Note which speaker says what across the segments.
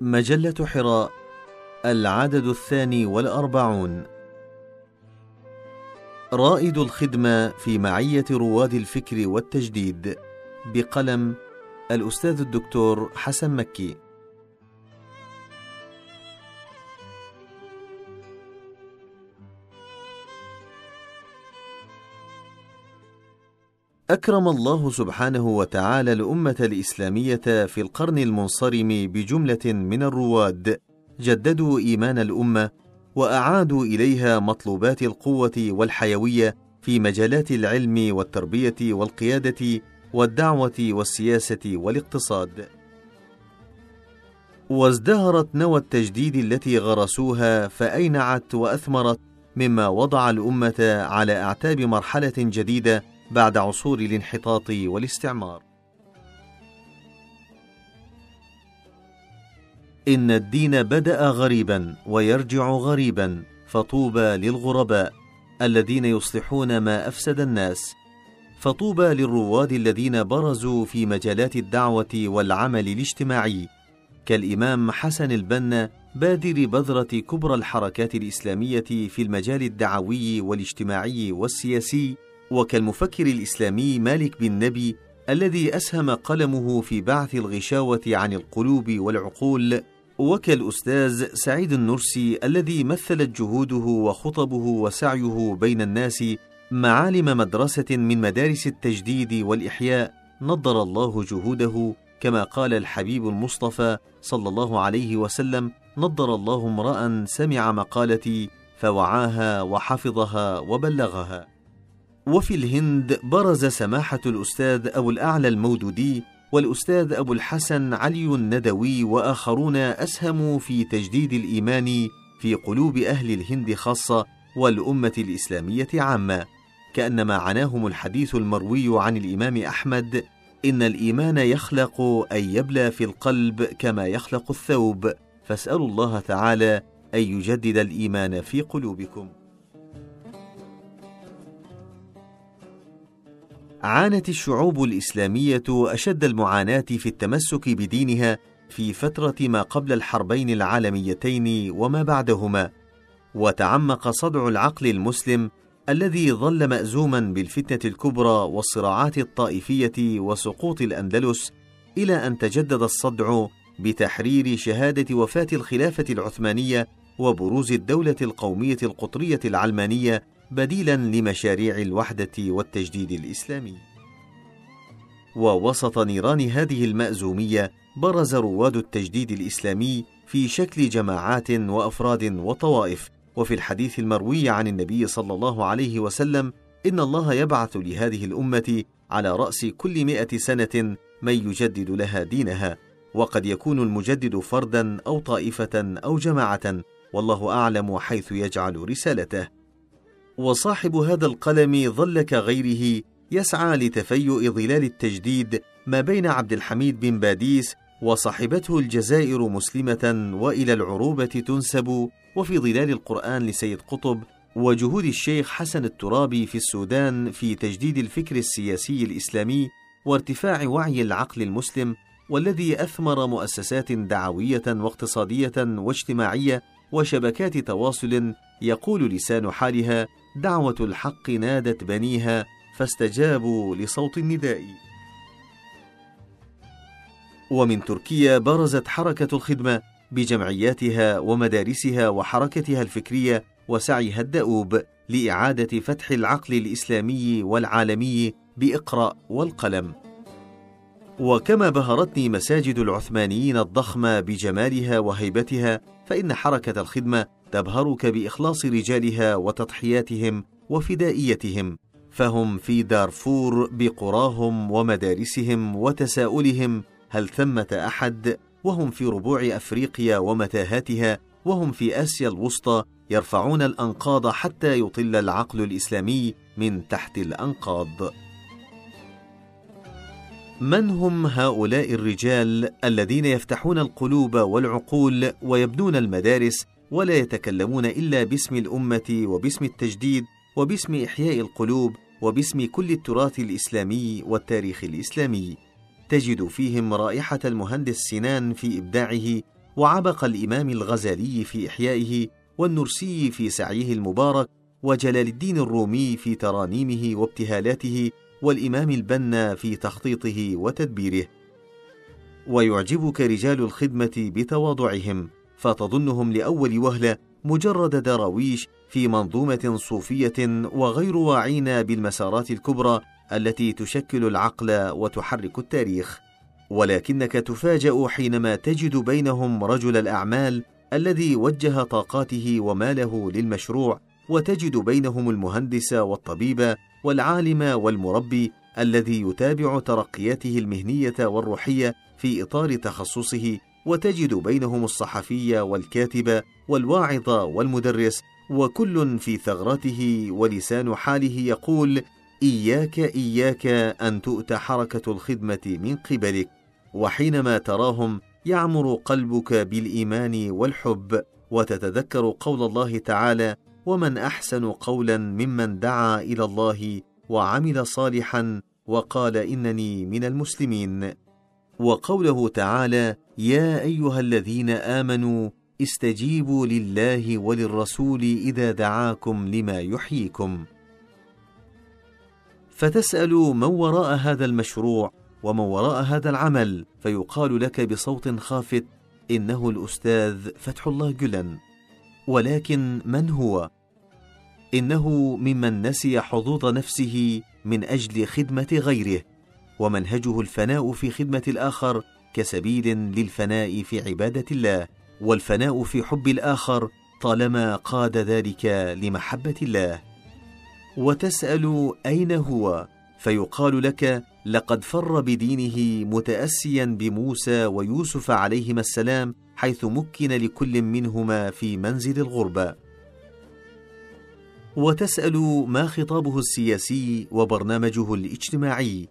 Speaker 1: مجلة حراء العدد الثاني والأربعون. رائد الخدمة في معية رواد الفكر والتجديد بقلم الأستاذ الدكتور حسن مكي. أكرم الله سبحانه وتعالى الأمة الإسلامية في القرن المنصرم بجملة من الرواد جددوا إيمان الأمة وأعادوا إليها مطلوبات القوة والحيوية في مجالات العلم والتربية والقيادة والدعوة والسياسة والاقتصاد. وازدهرت نوى التجديد التي غرسوها فأينعت وأثمرت مما وضع الأمة على أعتاب مرحلة جديدة بعد عصور الانحطاط والاستعمار. إن الدين بدأ غريبا ويرجع غريبا فطوبى للغرباء الذين يصلحون ما أفسد الناس. فطوبى للرواد الذين برزوا في مجالات الدعوة والعمل الاجتماعي كالإمام حسن البنا بادر بذرة كبرى الحركات الإسلامية في المجال الدعوي والاجتماعي والسياسي. وكالمفكر الإسلامي مالك بن نبي الذي أسهم قلمه في بعث الغشاوة عن القلوب والعقول وكالأستاذ سعيد النرسي الذي مثلت جهوده وخطبه وسعيه بين الناس معالم مدرسة من مدارس التجديد والإحياء نضر الله جهوده كما قال الحبيب المصطفى صلى الله عليه وسلم نضر الله امرا سمع مقالتي فوعاها وحفظها وبلغها وفي الهند برز سماحة الأستاذ أبو الأعلى المودودي والأستاذ أبو الحسن علي الندوي وآخرون أسهموا في تجديد الإيمان في قلوب أهل الهند خاصة والأمة الإسلامية عامة. كأنما عناهم الحديث المروي عن الإمام أحمد إن الإيمان يخلق أن يبلى في القلب كما يخلق الثوب. فاسألوا الله تعالى أن يجدد الإيمان في قلوبكم. عانت الشعوب الإسلامية أشد المعاناة في التمسك بدينها في فترة ما قبل الحربين العالميتين وما بعدهما. وتعمق صدع العقل المسلم الذي ظل مأزوما بالفتنة الكبرى والصراعات الطائفية وسقوط الأندلس إلى أن تجدد الصدع بتحرير شهادة وفاة الخلافة العثمانية وبروز الدولة القومية القطرية العلمانية بديلا لمشاريع الوحدة والتجديد الإسلامي. ووسط نيران هذه المأزومية برز رواد التجديد الإسلامي في شكل جماعات وأفراد وطوائف. وفي الحديث المروي عن النبي صلى الله عليه وسلم إن الله يبعث لهذه الأمة على رأس كل مائه سنة من يجدد لها دينها. وقد يكون المجدد فردا أو طائفة أو جماعة والله أعلم حيث يجعل رسالته. وصاحب هذا القلم ظل كغيره يسعى لتفيؤ ظلال التجديد ما بين عبد الحميد بن باديس وصاحبته الجزائر مسلمة وإلى العروبة تنسب وفي ظلال القرآن لسيد قطب وجهود الشيخ حسن الترابي في السودان في تجديد الفكر السياسي الإسلامي وارتفاع وعي العقل المسلم والذي أثمر مؤسسات دعوية واقتصادية واجتماعية وشبكات تواصل يقول لسان حالها دعوة الحق نادت بنيها فاستجابوا لصوت النداء. ومن تركيا برزت حركة الخدمة بجمعياتها ومدارسها وحركتها الفكرية وسعيها الدؤوب لإعادة فتح العقل الإسلامي والعالمي بإقرأ والقلم. وكما بهرتني مساجد العثمانيين الضخمة بجمالها وهيبتها، فإن حركة الخدمة تبهرك بإخلاص رجالها وتضحياتهم وفدائيتهم فهم في دارفور بقراهم ومدارسهم وتساؤلهم هل ثمة أحد وهم في ربوع أفريقيا ومتاهاتها وهم في آسيا الوسطى يرفعون الأنقاض حتى يطل العقل الإسلامي من تحت الأنقاض. من هم هؤلاء الرجال الذين يفتحون القلوب والعقول ويبنون المدارس ولا يتكلمون إلا باسم الأمة وباسم التجديد وباسم إحياء القلوب وباسم كل التراث الإسلامي والتاريخ الإسلامي. تجد فيهم رائحة المهندس سنان في إبداعه وعبق الإمام الغزالي في إحيائه والنرسي في سعيه المبارك وجلال الدين الرومي في ترانيمه وابتهالاته والإمام البنا في تخطيطه وتدبيره. ويعجبك رجال الخدمة بتواضعهم. فتظنهم لأول وهلة مجرد دراويش في منظومة صوفية وغير واعين بالمسارات الكبرى التي تشكل العقل وتحرك التاريخ. ولكنك تفاجأ حينما تجد بينهم رجل الأعمال الذي وجه طاقاته وماله للمشروع وتجد بينهم المهندس والطبيب والعالم والمربي الذي يتابع ترقياته المهنية والروحية في إطار تخصصه وتجد بينهم الصحفي والكاتب والواعظ والمدرس وكل في ثغرته ولسان حاله يقول إياك إياك أن تؤتى حركة الخدمة من قبلك وحينما تراهم يعمر قلبك بالإيمان والحب وتتذكر قول الله تعالى ومن أحسن قولا ممن دعا إلى الله وعمل صالحا وقال إنني من المسلمين وقوله تعالى يا أيها الذين آمنوا استجيبوا لله وللرسول إذا دعاكم لما يحييكم. فتسال من وراء هذا المشروع ومن وراء هذا العمل فيقال لك بصوت خافت إنه الأستاذ فتح الله جلن. ولكن من هو؟ إنه ممن نسي حظوظ نفسه من أجل خدمة غيره. ومنهجه الفناء في خدمة الآخر كسبيل للفناء في عبادة الله والفناء في حب الآخر طالما قاد ذلك لمحبة الله. وتسأل أين هو؟ فيقال لك لقد فر بدينه متأسيا بموسى ويوسف عليهما السلام حيث مكن لكل منهما في منزل الغربه وتسأل ما خطابه السياسي وبرنامجه الاجتماعي.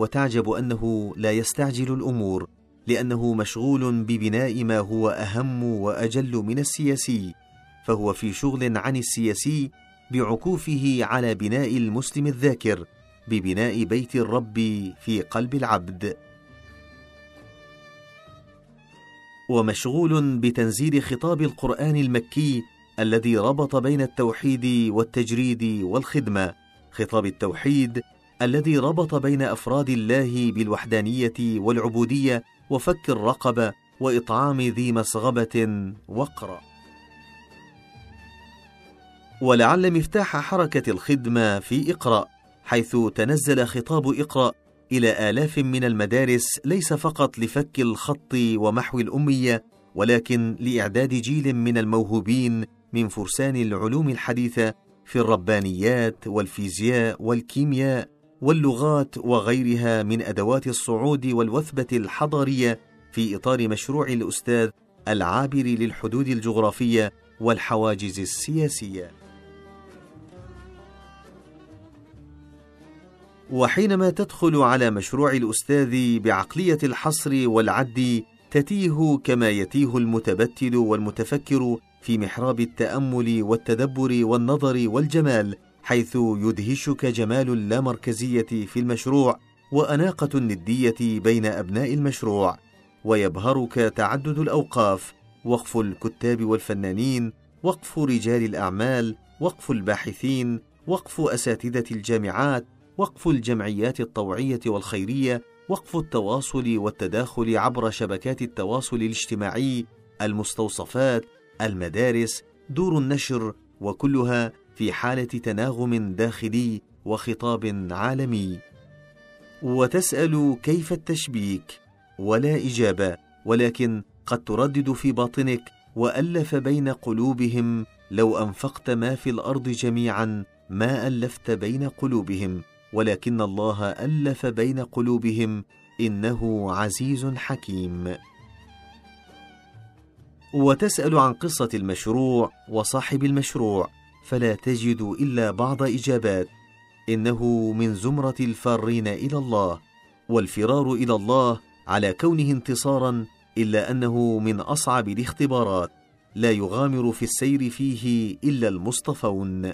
Speaker 1: وتعجب أنه لا يستعجل الأمور لأنه مشغول ببناء ما هو أهم وأجل من السياسي فهو في شغل عن السياسي بعكوفه على بناء المسلم الذاكر ببناء بيت الرب في قلب العبد. ومشغول بتنزيل خطاب القرآن المكي الذي ربط بين التوحيد والتجريد والخدمة خطاب التوحيد الذي ربط بين أفراد الله بالوحدانية والعبودية وفك الرقبه وإطعام ذي مسغبة وقرا. ولعل مفتاح حركة الخدمة في إقرأ حيث تنزل خطاب إقرأ إلى آلاف من المدارس ليس فقط لفك الخط ومحو الأمية ولكن لإعداد جيل من الموهوبين من فرسان العلوم الحديثة في الربانيات والفيزياء والكيمياء واللغات وغيرها من أدوات الصعود والوثبة الحضاريه في إطار مشروع الأستاذ العابر للحدود الجغرافية والحواجز السياسية. وحينما تدخل على مشروع الأستاذ بعقلية الحصر والعد تتيه كما يتيه المتبتل والمتفكر في محراب التأمل والتدبر والنظر والجمال. حيث يدهشك جمال اللامركزية في المشروع وأناقة الندية بين أبناء المشروع ويبهرك تعدد الأوقاف وقف الكتاب والفنانين وقف رجال الأعمال وقف الباحثين وقف أساتذة الجامعات وقف الجمعيات الطوعية والخيرية وقف التواصل والتداخل عبر شبكات التواصل الاجتماعي المستوصفات المدارس دور النشر وكلها في حالة تناغم داخلي وخطاب عالمي. وتسأل كيف التشبيك؟ ولا إجابة ولكن قد تردد في باطنك وألف بين قلوبهم لو أنفقت ما في الأرض جميعا ما ألفت بين قلوبهم. ولكن الله ألف بين قلوبهم إنه عزيز حكيم. وتسأل عن قصة المشروع وصاحب المشروع. فلا تجد إلا بعض إجابات. إنه من زمرة الفارين إلى الله والفرار إلى الله على كونه انتصارا إلا أنه من أصعب الاختبارات. لا يغامر في السير فيه إلا المصطفون.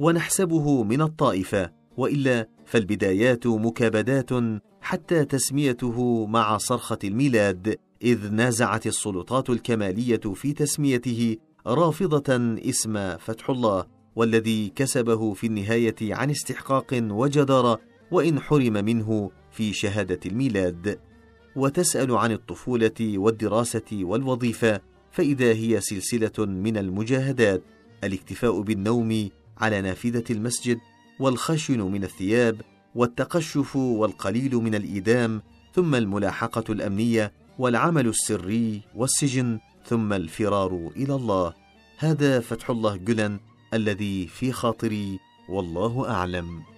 Speaker 1: ونحسبه من الطائفة وإلا فالبدايات مكابدات حتى تسميته مع صرخة الميلاد إذ نازعت السلطات الكمالية في تسميته رافضة اسم فتح الله والذي كسبه في النهاية عن استحقاق وجدارة وإن حرم منه في شهادة الميلاد. وتسأل عن الطفولة والدراسة والوظيفة فإذا هي سلسلة من المجاهدات الاكتفاء بالنوم على نافذة المسجد والخشن من الثياب والتقشف والقليل من الإيدام ثم الملاحقة الأمنية والعمل السري والسجن ثم الفرار إلى الله. هذا فتح الله جلن الذي في خاطري والله أعلم.